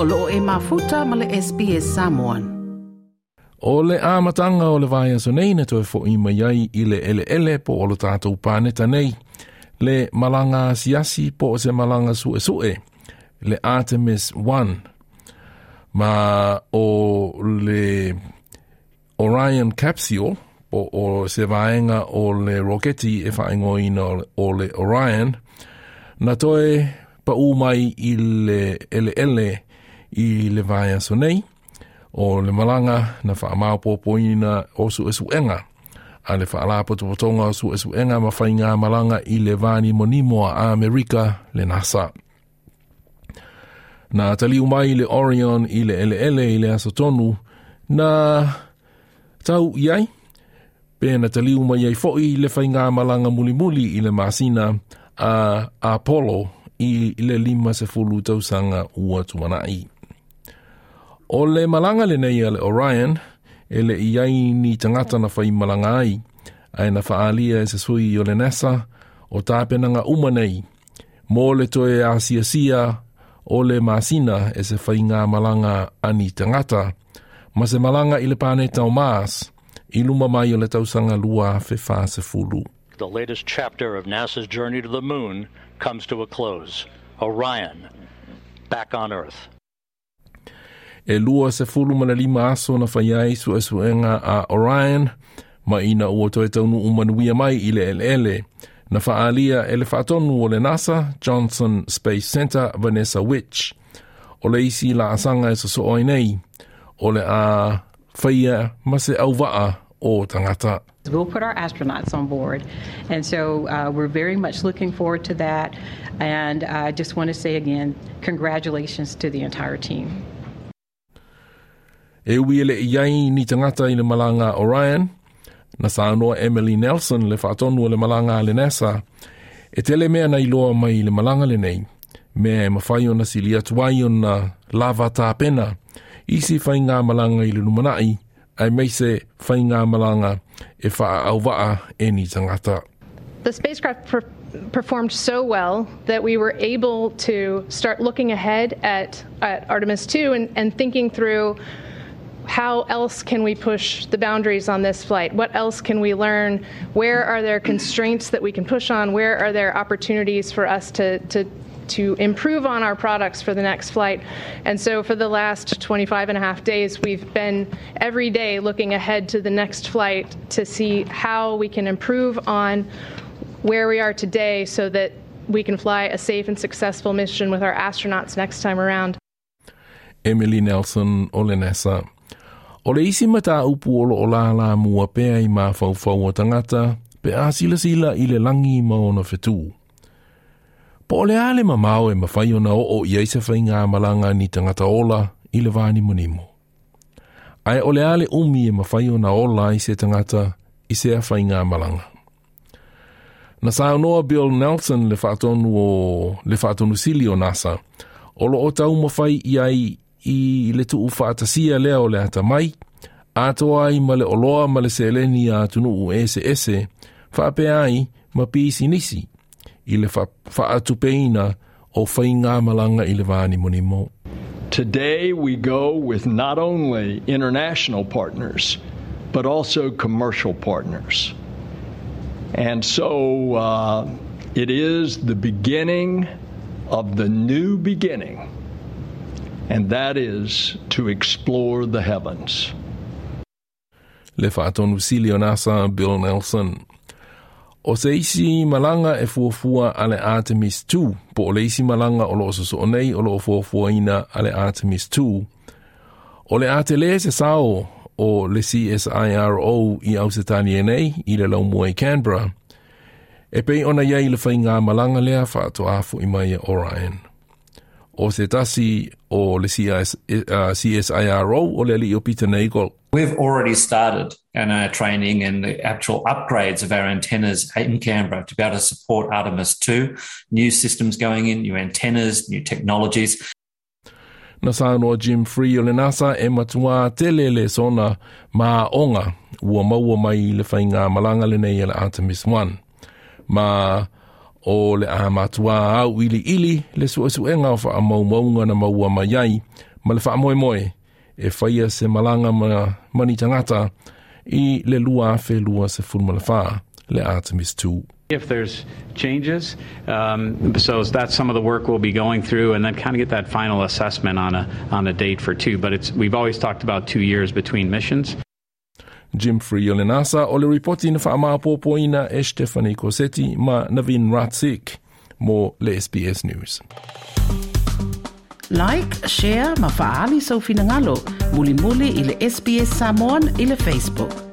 o loo e mafuta ma le SPS Samoan. O le āmatanga o le vāia so nei na toi fo i mai ai i le ele ele po o lo tātou pāneta nei. Le malanga siasi po o se malanga sue sue. Le Artemis 1. Ma o le Orion capsule po o se vaenga o le roketi e whaingoina o le Orion. Na toi pa umai i le ele ele i le vai aso nei o le malanga na wha amau pōpoina o su esu enga. A le wha alapo o su esu enga ma whai ngā malanga i le vani monimo a Amerika le NASA. Na tali umai le Orion i le ele ele i le aso tonu na tau iai. Pea na tali umai ai fo i le whai ngā malanga muli muli i le masina a Apollo i le lima se fulu tausanga ua tumanai. O le malanga le nei ale Orion, e le iai ni tangata na whai malanga ai, ai na whaalia e se sui o le NASA, o tāpenanga uma nei, mō le toe a sia sia, o le masina e se whai ngā malanga ani tangata, ma se malanga i le pāne tau Mars, i luma mai o le tausanga lua fe wha se fulu. The latest chapter of NASA's journey to the moon comes to a close. Orion, back on Earth. E lua se fulu mana lima aso na whaiai su e suenga a Orion, ma ina ua taunu umanuia mai i le. Na whaalia ele whaatonu o le NASA, Johnson Space Center, Vanessa Wyche. O le isi la asanga e so nei, o le a whaia ma se o tangata. We'll put our astronauts on board. And so uh, we're very much looking forward to that. And I just want to say again, congratulations to the entire team. E ui ni tangata i le malanga Orion, na sa Emily Nelson le whaatonu le malanga le NASA, e tele mea na iloa mai le malanga le nei, mea e mawhai o na sili atuai o na lava whai ngā malanga i le ai whai ngā malanga e wha au waa e ni tangata. The spacecraft per- performed so well that we were able to start looking ahead at, at Artemis 2 and, and thinking through how else can we push the boundaries on this flight? What else can we learn? Where are there constraints that we can push on? Where are there opportunities for us to, to to improve on our products for the next flight. And so for the last 25 and a half days, we've been every day looking ahead to the next flight to see how we can improve on where we are today so that we can fly a safe and successful mission with our astronauts next time around. Emily Nelson o le NASA. O le isi mata upu o o la la mua pea i mā fau fau o tangata, pe a sila sila i le langi ma o fetu. Po o le ale mamao e mawhai o na o o i eise whai ngā malanga ni tangata ola i le vāni monimo. Ai o le ale umi e mawhai o na ola i se tangata i se a whai ngā malanga. Na sa noa Bill Nelson le whaatonu o le whaatonu sili o NASA, o lo o tau mawhai i ai i le tu whaatasia lea o le ata mai, atoa ai ma le oloa ma le seleni a tunu u ese ese, whaape ai ma pisi nisi, i le whaatupeina o whainga malanga i le vāni. Today we go with not only international partners, but also commercial partners. And so uh, it is the beginning of the new beginning, and that is to explore the heavens. Le whaatonu sili o NASA Bill Nelson. O se isi malanga e fuafua ale Artemis 2, po o le malanga o lo so nei o lo fuafua ina ale Artemis 2. O le atele se sao o le CSIRO i au se nei i le lau mua i Canberra. E pei ona iai le whai ngā malanga lea whaato afu i mai Orion. O se tasi o le uh, CSIRO o le ali o Peter Nagel. We've already started in our training and the actual upgrades of our antennas in Canberra to be able to support Artemis 2, new systems going in, new antennas, new technologies. na sanoa Jim Free o le NASA e matua tele le sona ma onga ua maua mai le whainga malanga le nei le Artemis 1. Ma o le a matua au ili ili le na maua mai ai Ma le e whaia se ma mani i le lua le Artemis 2. If there's changes, um, so that's some of the work we'll be going through, and then kind of get that final assessment on a on a date for two. But it's we've always talked about two years between missions. Jim Free o le ripoti na whaamāpōpoina e Stephanie Cosetti ma Navin Ratsik mo le SBS News. Like, share, ma faali sau finangalo, muli muli i le SBS Samoan i le Facebook.